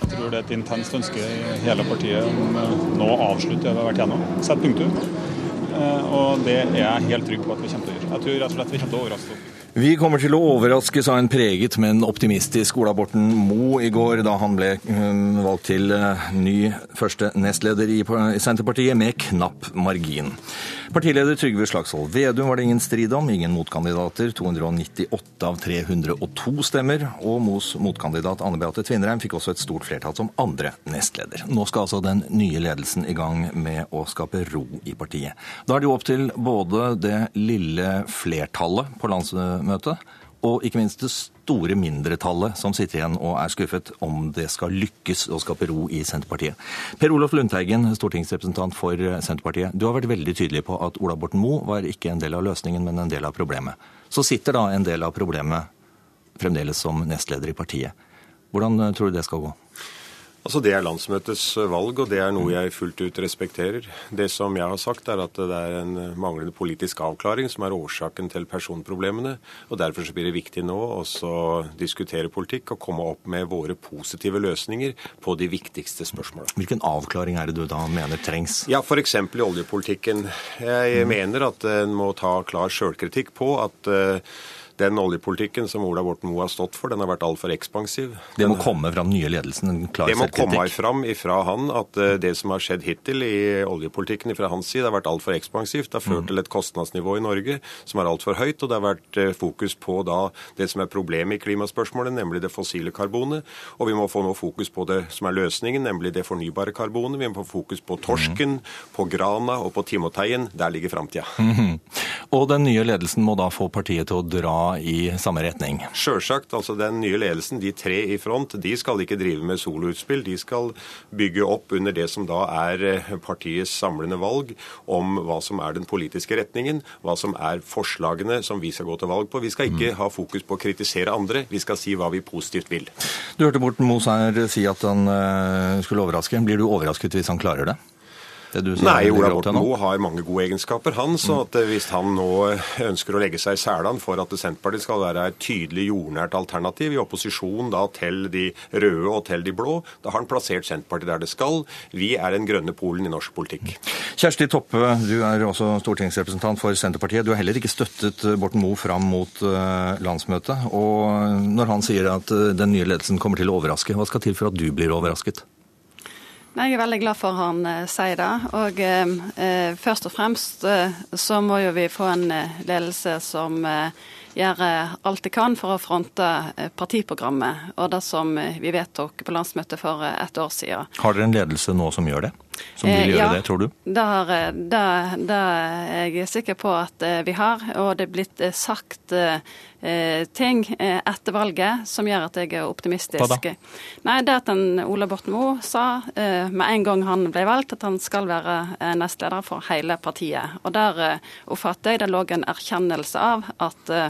Jeg tror det er et intenst ønske i hele partiet om eh, nå å avslutte det vi har vært gjennom. Sett punktum. Eh, Og det er jeg helt trygg på at vi kommer til å gjøre. Jeg tror rett og slett vi kommer til å overraske oss. Vi kommer til å overraske, sa en preget, men optimistisk Ola Borten Moe i går, da han ble mm, valgt til eh, ny første nestleder i Senterpartiet med knapp margin. Partileder Trygve Slagsvold Vedum var det ingen strid om, ingen motkandidater. 298 av 302 stemmer, og Moes motkandidat Anne Beate Tvinnereim fikk også et stort flertall som andre nestleder. Nå skal altså den nye ledelsen i gang med å skape ro i partiet. Da er det jo opp til både det lille flertallet på landsmøtet og ikke minst det store mindretallet som sitter igjen og er skuffet, om det skal lykkes å skape ro i Senterpartiet. Per Olof Lundteigen, stortingsrepresentant for Senterpartiet. Du har vært veldig tydelig på at Ola Borten Moe var ikke en del av løsningen, men en del av problemet. Så sitter da en del av problemet fremdeles som nestleder i partiet. Hvordan eh, tror du det skal gå? Altså Det er landsmøtets valg, og det er noe jeg fullt ut respekterer. Det som jeg har sagt, er at det er en manglende politisk avklaring som er årsaken til personproblemene. og Derfor så blir det viktig nå å diskutere politikk og komme opp med våre positive løsninger på de viktigste spørsmålene. Hvilken avklaring er det du da mener trengs? Ja, F.eks. i oljepolitikken. Jeg mener at en må ta klar sjølkritikk på at eh, den oljepolitikken som Ola Borten Moe har stått for, den har vært altfor ekspansiv. Det må komme fra den nye ledelsen, en klar det må komme fram ifra han at eh, det som har skjedd hittil i oljepolitikken fra hans side, har vært altfor ekspansivt. Det har ført til et kostnadsnivå i Norge som er altfor høyt, og det har vært eh, fokus på da det som er problemet i klimaspørsmålet, nemlig det fossile karbonet. Og vi må få nå fokus på det som er løsningen, nemlig det fornybare karbonet. Vi må få fokus på torsken, på grana og på timoteien. Der ligger framtida. Og den nye ledelsen må da få partiet til å dra i samme retning. Sjølsagt. altså Den nye ledelsen, de tre i front, de skal ikke drive med soloutspill. De skal bygge opp under det som da er eh, partiets samlende valg om hva som er den politiske retningen, hva som er forslagene som vi skal gå til valg på. Vi skal ikke ha fokus på å kritisere andre, vi skal si hva vi positivt vil. Du hørte Borten her si at han eh, skulle overraske. Blir du overrasket hvis han klarer det? Det du Nei, Ola Borten? Moe har mange gode egenskaper, han. Så at eh, hvis han nå ønsker å legge seg i selen for at Senterpartiet skal være et tydelig jordnært alternativ i opposisjon da til de røde og til de blå, da har han plassert Senterpartiet der det skal. Vi er den grønne polen i norsk politikk. Kjersti Toppe, du er også stortingsrepresentant for Senterpartiet. Du har heller ikke støttet eh, Borten Moe fram mot eh, landsmøtet. Og når han sier at eh, den nye ledelsen kommer til å overraske, hva skal til for at du blir overrasket? Jeg er veldig glad for han eh, sier det. Og eh, eh, først og fremst eh, så må jo vi få en ledelse som eh, gjør alt de kan for å fronte eh, partiprogrammet og det som eh, vi vedtok på landsmøtet for eh, et år siden. Har dere en ledelse nå som gjør det? Som vil gjøre ja. det, tror du? Det, har, det, det er jeg sikker på at vi har, og det er blitt sagt ting etter valget som gjør at jeg er optimistisk. Hva da? Nei, det at en Ola Borten Moe sa med en gang han ble valgt, at han skal være nestleder for hele partiet. Og der oppfatter jeg det lå en erkjennelse av at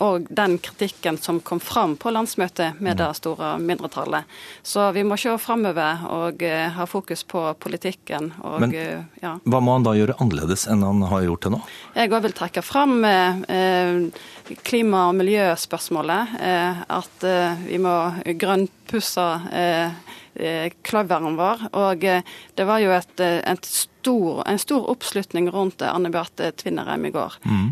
og den kritikken som kom fram på landsmøtet med det store mindretallet. Så vi må se framover og eh, ha fokus på politikken. Og, Men- eh, ja. Hva må han da gjøre annerledes enn han har gjort til nå? Jeg òg vil trekke fram eh, eh, klima- og miljøspørsmålet. Eh, at eh, vi må grønnpusse eh, eh, kløveren vår. Og eh, det var jo et, eh, et stor, en stor oppslutning rundt eh, Anne Beate Tvinnereim i går. Mm.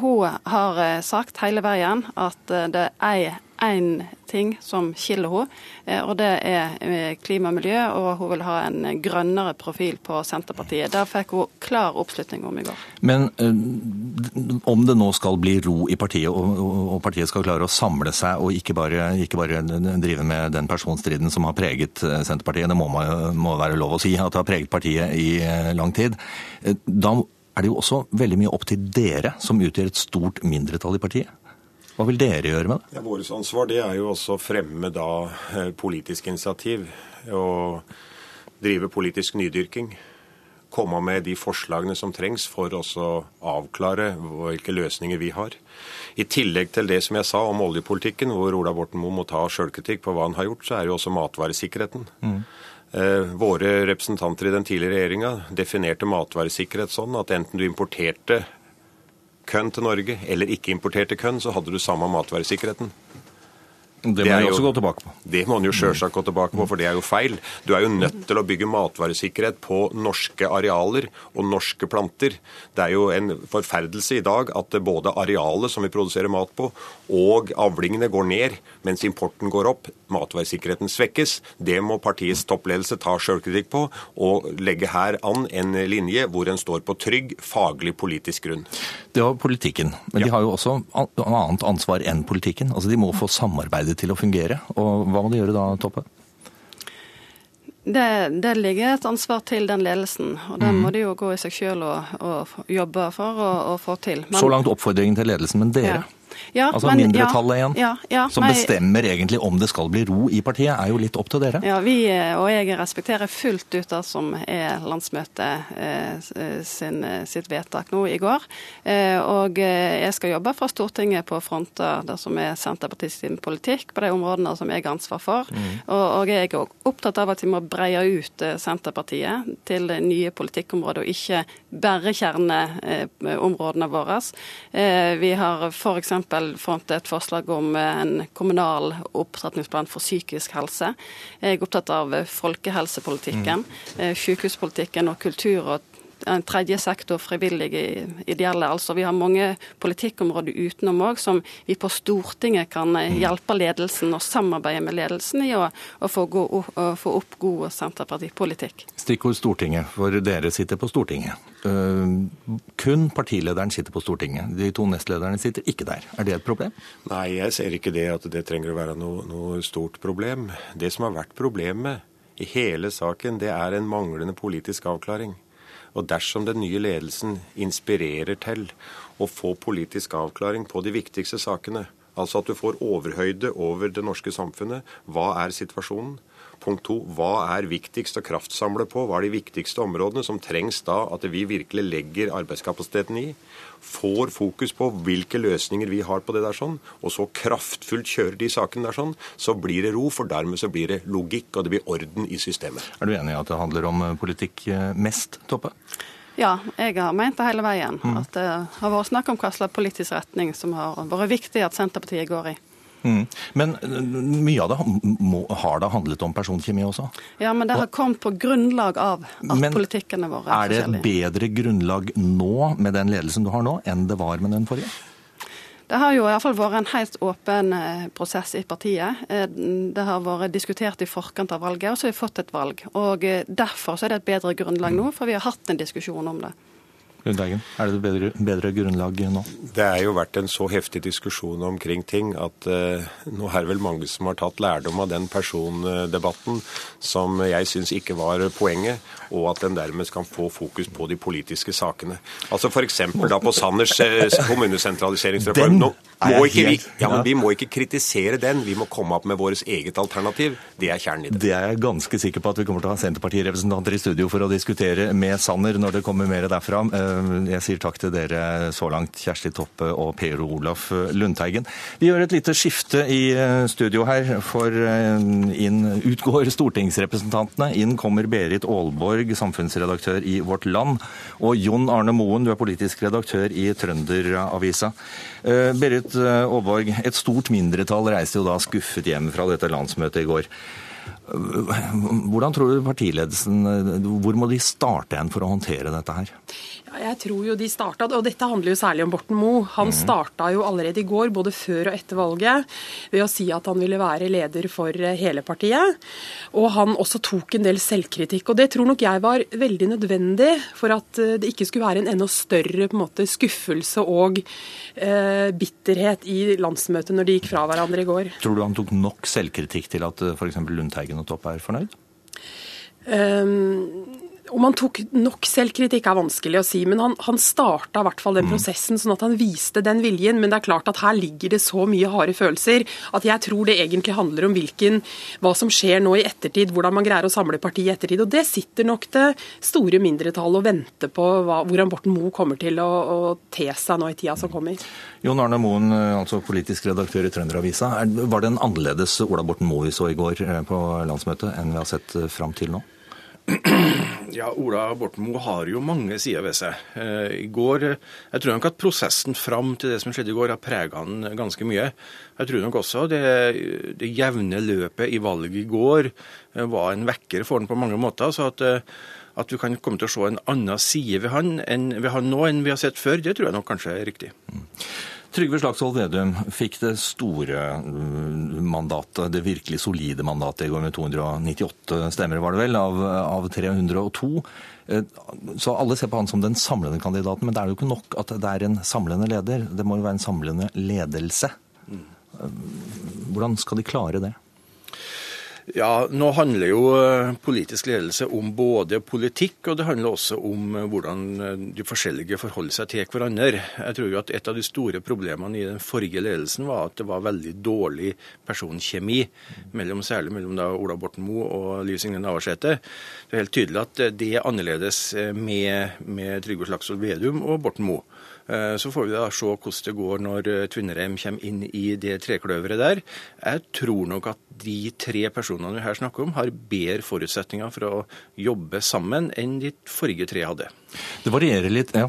hun har eh, sagt hele veien at eh, det er én ting som skiller henne, eh, og det er eh, klima og miljø, og hun vil ha en grønnere profil på Senterpartiet. Der fikk hun klar oppslutning om i går. Men eh, om det nå skal bli ro i partiet, og, partiet skal klare å samle seg og ikke bare, ikke bare drive med den personstriden som har preget eh, Senterpartiet, det må, må være lov å si, at det har preget partiet i eh, lang tid, eh, da er det jo også veldig mye opp til dere som utgjør et stort mindretall i partiet. Hva vil dere gjøre med det? Ja, Vårt ansvar det er jo også å fremme da eh, politisk initiativ. Og drive politisk nydyrking. Komme med de forslagene som trengs for også å avklare hvilke løsninger vi har. I tillegg til det som jeg sa om oljepolitikken, hvor Ola Borten Moe må ta sjølkritikk på hva han har gjort, så er jo også matvaresikkerheten. Eh, våre representanter i den tidligere regjeringa definerte matvaresikkerhet sånn at enten du importerte kønn til Norge, eller ikke importerte kønn, så hadde du samme matvaresikkerheten. Det må han også gå tilbake på. Det må han jo sjølsagt gå tilbake på, for det er jo feil. Du er jo nødt til å bygge matvaresikkerhet på norske arealer og norske planter. Det er jo en forferdelse i dag at både arealet som vi produserer mat på, og avlingene går ned, mens importen går opp. Matvaresikkerheten svekkes. Det må partiets toppledelse ta sjølkritikk på, og legge her an en linje hvor en står på trygg, faglig politisk grunn. Det var politikken, men de har jo også annet ansvar enn politikken. Altså De må få samarbeide det til å fungere. Og hva må de gjøre da, Toppe? Det, det, ligger et ansvar til den ledelsen, og den mm. må de jo gå i seg sjøl og, og, jobbe for å få til. Men, Så langt oppfordringen til ledelsen, men dere? Ja. Ja, altså men, mindretallet igjen, ja, ja, som nei, bestemmer egentlig om det skal bli ro i partiet, er jo litt opp til dere. Ja, vi og jeg respekterer fullt ut det som er landsmøtet eh, sin, sitt vedtak nå i går. Eh, og jeg skal jobbe fra Stortinget på å fronte det som er Senterpartiets politikk på de områdene som jeg har ansvar for. Mm. Og, og, jeg er opptatt av at vi må breie ut eh, Senterpartiet til nye politikkområder, og ikke bare kjerneområdene våre. Eh, vi har f.eks fronte et forslag om en kommunal opptrappingsplan for psykisk helse. Jeg er opptatt av folkehelsepolitikken, mm. sykehuspolitikken og kultur og en tredje sektor, frivillige, ideelle. altså Vi har mange politikkområder utenom òg som vi på Stortinget kan eh, mm. hjelpe ledelsen og samarbeide med ledelsen i å, å, få, gå, å få, opp god Senterpartipolitikk. Stikkord Stortinget, for dere sitter på Stortinget. Uh, kun partilederen sitter på Stortinget. De to nestlederne sitter ikke der. Er det et problem? Nei, jeg ser ikke det at det trenger å være noe, noe stort problem. Det som har vært problemet i hele saken, det er en manglende politisk avklaring. Og dersom den nye ledelsen inspirerer til å få politisk avklaring på de viktigste sakene, altså at du får overhøyde over det norske samfunnet, hva er situasjonen? Punkt to, hva er viktigst å kraftsamle på? Hva er de viktigste områdene som trengs da at vi virkelig legger arbeidskapasiteten i? Får fokus på hvilke løsninger vi har på det der sånn, og så kraftfullt kjører de sakene der sånn, så blir det ro, for dermed så blir det logikk, og det blir orden i systemet. Er du enig i at det handler om eh, politikk eh, mest, Toppe? Ja, jeg har ment det hele veien. Mm. At det har vært snakk om hva slags politisk retning som har vært viktig at Senterpartiet går i. Mm. Men eh, mye av det må, har da handlet om personkjemi også? Ja, men det har kommet på grunnlag av at men, politikkene våre er Er det et bedre grunnlag nå med den ledelsen du har nå, enn det var med den forrige? Det har jo i hvert fall vært en helt åpen eh, prosess i partiet. Eh, det har vært diskutert i forkant av valget, og så har vi fått et valg. Og Derfor er det et bedre grunnlag nå, for vi har hatt en diskusjon om det. Lundteigen, er det et bedre, bedre, grunnlag nå? Det er jo vært en så heftig diskusjon omkring ting at eh, nå er det vel mange som har tatt lærdom av den persondebatten som jeg syns ikke var poenget, og at den dermed kan få fokus på de politiske sakene. Altså F.eks. da på Sanners uh, kommunesentraliseringsreform. Nå må ikke vi, ja, men vi må ikke kritisere den, vi må komme opp med vårt eget alternativ. Det er kjernen i det. Det er jeg ganske sikker på at vi kommer til å ha Senterpartirepresentanter i studio for å diskutere med Sanner når det kommer mer derfra. Eh, jeg sier takk til dere så langt, Kjersti Toppe og Per Olaf Lundteigen. Vi gjør et lite skifte i eh, studio her, for eh, inn utgår stortingsrepresentantene. Inn kommer Berit Aalborg, samfunnsredaktør i Vårt Land, og Jon Arne Moen, du er politisk redaktør i Trønderavisa. Berit Aalborg, et stort mindretall reiste jo da skuffet hjem fra dette landsmøtet i går. Hvordan tror du partiledelsen Hvor må de starte en for å håndtere dette her? Jeg tror jo de starta, og dette handler jo særlig om Borten Moe. Han mm. starta jo allerede i går, både før og etter valget, ved å si at han ville være leder for eh, hele partiet. Og han også tok en del selvkritikk. Og det tror nok jeg var veldig nødvendig for at eh, det ikke skulle være en enda større på en måte, skuffelse og eh, bitterhet i landsmøtet når de gikk fra hverandre i går. Tror du han tok nok selvkritikk til at eh, f.eks. Lundteigen og Topp er fornøyd? Um, om han tok nok selvkritikk er vanskelig å si, men han, han starta i hvert fall den mm. prosessen sånn at han viste den viljen. Men det er klart at her ligger det så mye harde følelser at jeg tror det egentlig handler om hvilken, hva som skjer nå i ettertid, hvordan man greier å samle partiet i ettertid. Og det sitter nok det store mindretallet og venter på hva, hvordan Borten Moe kommer til å, å, te seg nå i tida som kommer. Jon Arne Moen, altså politisk redaktør i Trønderavisa. Var det en annerledes Ola Borten Moe vi så i går eh, på landsmøtet enn vi har sett eh, fram til nå? Ja, Ola Borten Moe har jo mange sider ved seg. Eh, I går, Jeg tror nok at prosessen fram til det som skjedde i går, har prega han ganske mye. Jeg tror nok også det, det jevne løpet i valget i går eh, var en vekker for han på mange måter. så at, eh, at vi kan komme til å se en annen side ved han, enn, ved han nå enn vi har sett før, det tror jeg nok kanskje er riktig. Mm. Trygve Slagsvold Vedum fikk det store mm, mandatet, det virkelig solide mandatet i går med 298 stemmer, var det vel, av, av 302. Eh, så alle ser på han som den samlende kandidaten, men det er jo ikke nok at det er en samlende leder. Det må jo være en samlende ledelse. Mm. Eh, hvordan skal de klare det? Ja, Nå handler jo eh, politisk ledelse om både politikk, og det handler også om eh, hvordan eh, de forskjellige forholder seg til hverandre. Jeg tror jo at Et av de store problemene i den forrige ledelsen var at det var veldig dårlig personkjemi, mellom, særlig mellom da Ola Borten Moe og Liv Signe Navarsete. Det er helt tydelig at det er annerledes med, med Trygve Slagsvold Vedum og Borten Moe. Så får vi da se hvordan det går når Tvinnereim kommer inn i det trekløveret der. Jeg tror nok at de tre personene vi her snakker om, har bedre forutsetninger for å jobbe sammen enn de forrige tre hadde. Det varierer litt. Ja,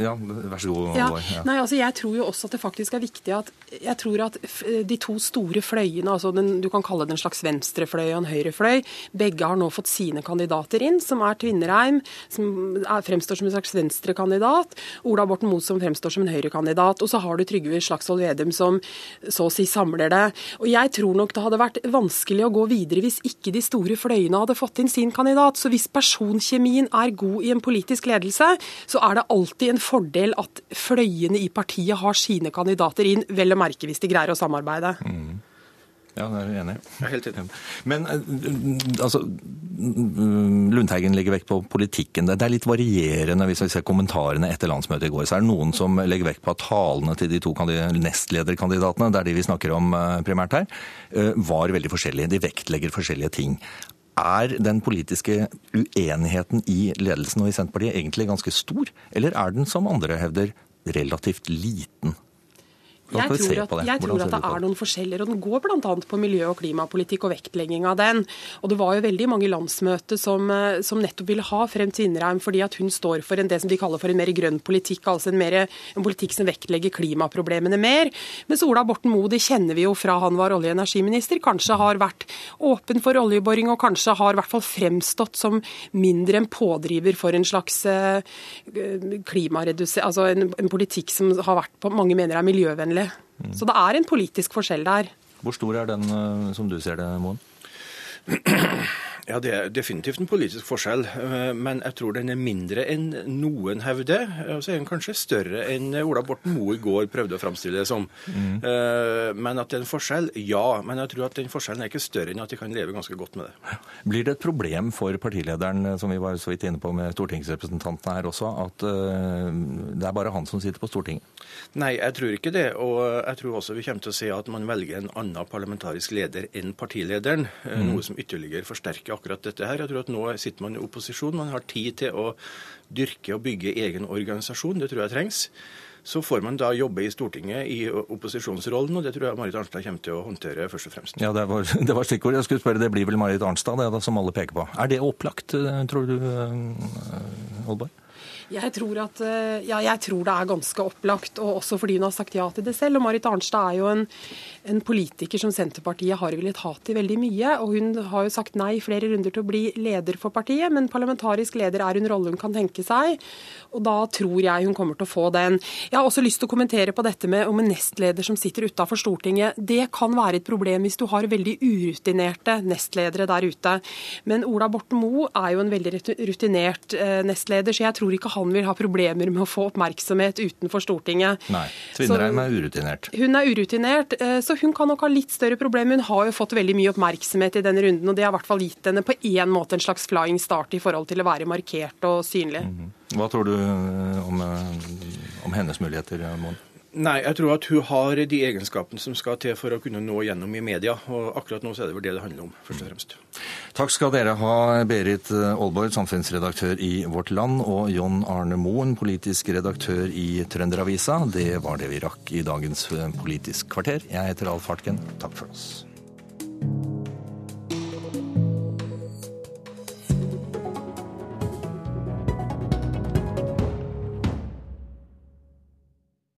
ja vær så god. Ja. Nei, altså jeg tror jo også at det faktisk er viktig at jeg tror at de to store fløyene, altså den, du kan kalle det en slags venstrefløy og en høyrefløy, begge har nå fått sine kandidater inn, som er Tvinnereim, som er, fremstår som en slags venstrekandidat, Ola Borten Moe som fremstår som en høyrekandidat, og så har du Trygve Slagsvold Vedum som så å si samler det. Og jeg tror nok det hadde vært vært vanskelig å gå videre hvis ikke de store fløyene hadde fått inn sin kandidat. Så hvis personkjemien er god i en politisk ledelse, så er det alltid en fordel at fløyene i partiet har sine kandidater inn, vel å merke hvis de greier å samarbeide. Mm. Ja, det er jeg enig i. Helt enig. Men eh, altså, Lundteigen legger vekt på politikken. Det er litt varierende hvis vi ser kommentarene etter landsmøtet i går. Så er det noen som legger vekt på at talene til de to nestlederkandidatene, det er de vi snakker om eh, primært her, eh, var veldig forskjellige. De vektlegger forskjellige ting. Er den politiske uenigheten i ledelsen og i Senterpartiet egentlig ganske stor, eller er den, som andre hevder, relativt liten? Jeg tror, at, jeg tror at det er noen forskjeller, og den går bl.a. på miljø- og klimapolitikk og vektlegging av den. Og Det var jo veldig mange landsmøter som, eh, som nettopp ville ha frem til Tvinnereim, fordi at hun står for en, det som de kaller for en mer grønn politikk, altså en, mer, en politikk som vektlegger klimaproblemene mer. Mens Ola Borten Moe, det kjenner vi jo fra han var olje- og energiminister, kanskje har vært åpen for oljeboring, og kanskje har i hvert fall fremstått som mindre en pådriver for en slags uh, klimareduser... Altså en, en politikk som har vært på mange mener er miljøvennlig Mm. Så det er en politisk forskjell der. Hvor stor er den, eh, som du ser det, Moen? Ja, Det er definitivt en politisk forskjell, eh, men jeg tror den er mindre enn noen hevder. Og så er den kanskje større enn Ola Borten Moe i går prøvde å framstille det som. Mm. Men at det er en forskjell, ja. Men jeg tror at den forskjellen er ikke større enn at de kan leve ganske godt med det. Blir det et problem for partilederen, som vi var så vidt inne på med stortingsrepresentantene her også, at det er bare han som sitter på Stortinget? Nei, jeg tror ikke det. Og jeg tror også vi kommer til å se at man velger en annen parlamentarisk leder enn partilederen. Mm. Noe som ytterligere forsterker akkurat dette her. Jeg tror at nå sitter man i opposisjon. Man har tid til å dyrke og bygge egen organisasjon. Det tror jeg trengs. Så får man da jobbe i Stortinget i opposisjonsrollen, og det tror jeg Marit Arnstad kommer til å håndtere først og fremst. Ja, Det var, det var stikkordet. Jeg skulle spørre, Det blir vel Marit Arnstad, det da, som alle peker på. Er det opplagt, eh, tror du, eh, Oldborg? Jeg tror, at, eh, ja, jeg tror det er ganske opplagt, og også fordi hun har sagt ja til det selv. Og Marit Arnstad er jo en, en politiker som Senterpartiet har villet ha til veldig mye. Og hun har jo sagt nei flere runder til å bli leder for partiet, men parlamentarisk leder er en rolle hun kan tenke seg. Og da tror jeg hun kommer til å få den. Jeg har også lyst til å kommentere på dette med om en nestleder som sitter utafor Stortinget. Det kan være et problem hvis du har veldig urutinerte nestledere der ute. Men Ola Borten Moe er jo en veldig rutinert eh, nestleder, så jeg tror ikke han han vil ha problemer med å få oppmerksomhet utenfor Stortinget. Nei, Tvinnereim er urutinert. Hun er urutinert, eh, så hun kan nok ha litt større problemer. Hun har jo fått veldig mye oppmerksomhet i denne runden, og det har i hvert fall gitt henne på én måte en slags flying start i forhold til å være markert og synlig. Mhm. Hva tror du eh, om, eh, om hennes muligheter, Moen? Nei, jeg tror at hun har de egenskapene som skal til for å kunne nå gjennom i media. Og akkurat nå så er det vel det det handler om, først og fremst. Takk skal dere ha, Berit Aalborg, samfunnsredaktør i Vårt Land, og John Arne Moen, politisk redaktør i Trønderavisa. Det var det vi rakk i dagens Politisk kvarter. Jeg heter Alf Hartken. Takk for oss.